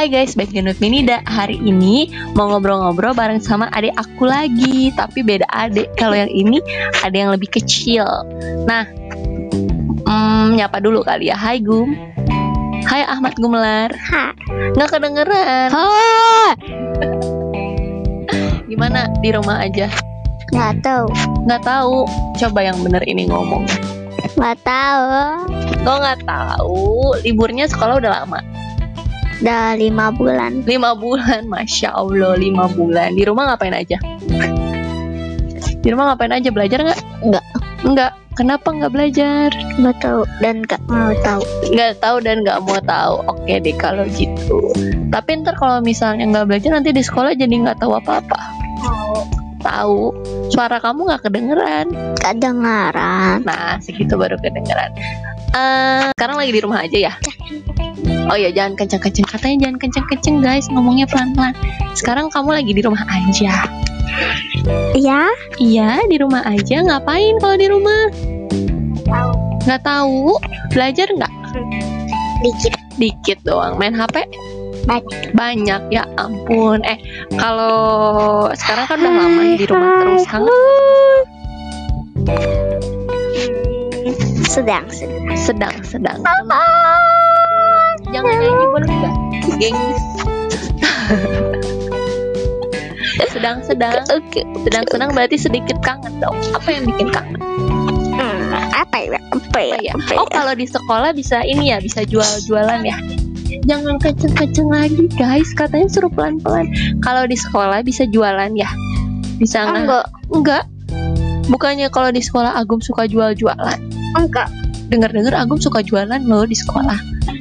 Hai guys, back di Nut Minida. Hari ini mau ngobrol-ngobrol bareng sama adik aku lagi, tapi beda adik. Kalau yang ini ada yang lebih kecil. Nah, hmm, nyapa dulu kali ya. Hai Gum. Hai Ahmad Gumelar. Ha. Nggak kedengeran. Oh, Gimana di rumah aja? nggak tahu, Nggak tahu. Coba yang bener ini ngomong. nggak tahu. Kok nggak tahu? Liburnya sekolah udah lama. Udah lima bulan. Lima bulan, masya Allah lima bulan. Di rumah ngapain aja? Di rumah ngapain aja? Belajar nggak? Nggak. Nggak. Kenapa nggak belajar? Nggak tahu dan nggak mau tahu. Nggak tahu dan nggak mau tahu. Oke deh kalau gitu. Tapi ntar kalau misalnya nggak belajar nanti di sekolah jadi nggak tahu apa-apa. Tahu. Suara kamu nggak kedengeran. Kedengaran. Nah, segitu baru kedengeran. Eh, sekarang lagi di rumah aja ya? Oh iya, jangan kenceng-kenceng. Katanya jangan kenceng-kenceng, guys. Ngomongnya pelan-pelan. Sekarang kamu lagi di rumah aja. Ya, Iya, di rumah aja. Ngapain kalau di rumah? tahu. Nggak tahu. Belajar nggak? Dikit. Dikit doang. Main HP? Banyak. Banyak. Ya ampun. Eh, kalau sekarang kan udah lama di rumah terus. Hangat. Sedang, sedang. Sedang, sedang. Jangan nyanyi boleh nggak? Gengs. Sedang-sedang. Oke. Sedang-sedang berarti sedikit kangen dong. Apa yang bikin kangen? Hmm, apa ya? Apa ya? Apa ya? Apa Oh ya? kalau di sekolah bisa ini ya, bisa jual-jualan ya. Jangan kenceng-kenceng lagi guys, katanya suruh pelan-pelan. Kalau di sekolah bisa jualan ya, bisa nggak? Enggak, Enggak. Bukannya kalau di sekolah Agum suka jual-jualan. enggak. Dengar-dengar Agum suka jualan loh di sekolah.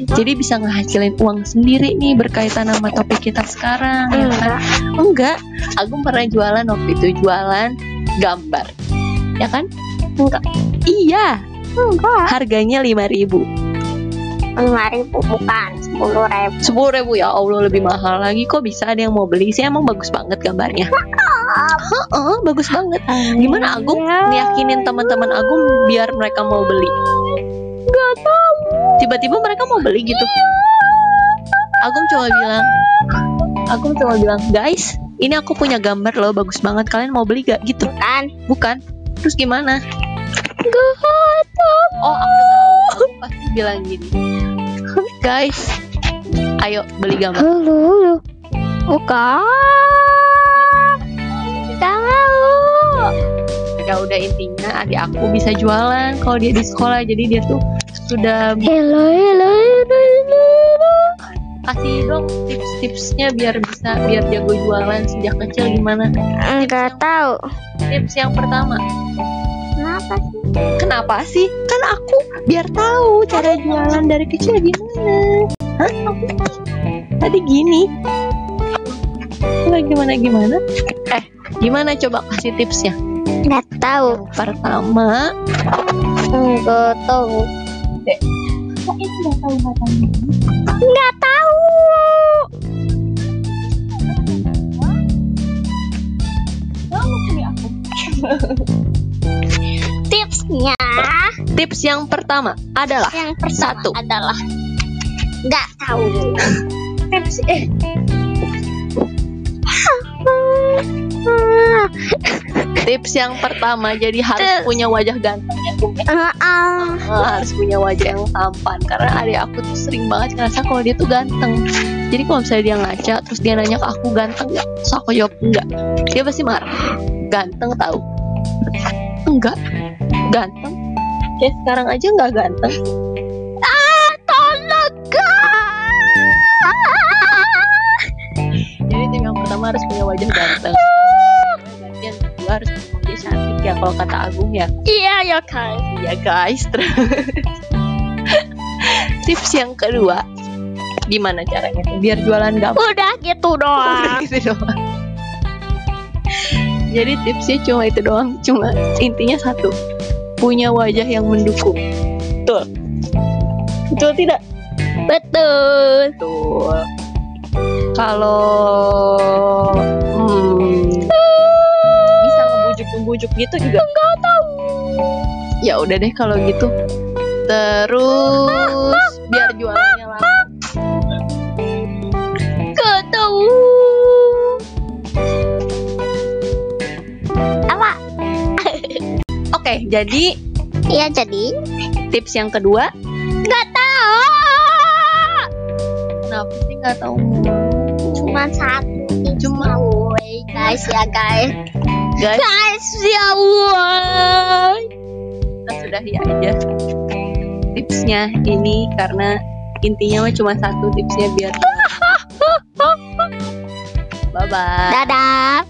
Jadi bisa ngehasilin uang sendiri nih berkaitan sama topik kita sekarang. ya kan? Enggak. Agum pernah jualan waktu itu jualan gambar. Ya kan? Enggak. Iya, Enggak. harganya 5000 Lima ribu bukan sepuluh ribu. sepuluh ribu ya Allah lebih mahal lagi kok bisa ada yang mau beli sih emang bagus banget gambarnya Heeh, bagus banget gimana Agung ngeyakinin teman-teman Agung biar mereka mau beli. Tiba-tiba mereka mau beli gitu. Agung cuma bilang Agung cuma bilang guys ini aku punya gambar loh bagus banget. Kalian mau beli gak? Gitu. Kan? bukan. Terus gimana? Tahu. oh aku tahu. Agung pasti bilang gini. Guys ayo beli gambar. Halo, halo. Bukan. Gak mau. ya udah intinya adik aku bisa jualan kalau dia di sekolah. Jadi dia tuh sudah Hello, hello, hello, hello. kasih dong tips-tipsnya biar bisa biar jago jualan sejak kecil gimana Enggak tahu. tips yang pertama Kenapa sih? kenapa sih kan aku biar tahu cara jualan dari kecil gimana Hah? tadi gini Nggak gimana gimana eh gimana coba kasih tipsnya Enggak tahu. pertama Enggak tahu. Kok ini nggak tahu nggak tahu. Tipsnya tips yang pertama adalah yang pertama Satu. adalah enggak tahu. Tips eh tips yang pertama jadi harus punya wajah ganteng ya. Ah, ah. Eh, harus punya wajah yang tampan karena adik aku tuh sering banget ngerasa kalau dia tuh ganteng. Jadi kalau misalnya dia ngaca terus dia nanya ke aku ganteng nggak? Terus aku jawab enggak dia pasti marah. Ganteng tahu enggak. Ganteng? Ya sekarang aja nggak ganteng. Ah, tolong jadi tim yang pertama harus punya wajah ganteng kalau kata Agung ya Iya ya kan. Iya guys, terus tips yang kedua gimana caranya tuh biar jualan gampang Udah gitu doang. gitu doang. Jadi tipsnya cuma itu doang, cuma intinya satu, punya wajah yang mendukung. Betul. Betul tidak? Betul. Betul. Kalau ujuk-ujuk gitu juga. Nggak tahu. Ya udah deh kalau gitu. Terus biar jualannya lah. Nggak tahu. Apa? Oke jadi iya jadi tips yang kedua. Nggak tahu. Kenapa sih nggak tahu? Cuma satu. Cuma guys ya guys guys Guys ya woi. kita sudahi aja tipsnya ini karena intinya mah cuma satu tipsnya biar bye bye Dadah.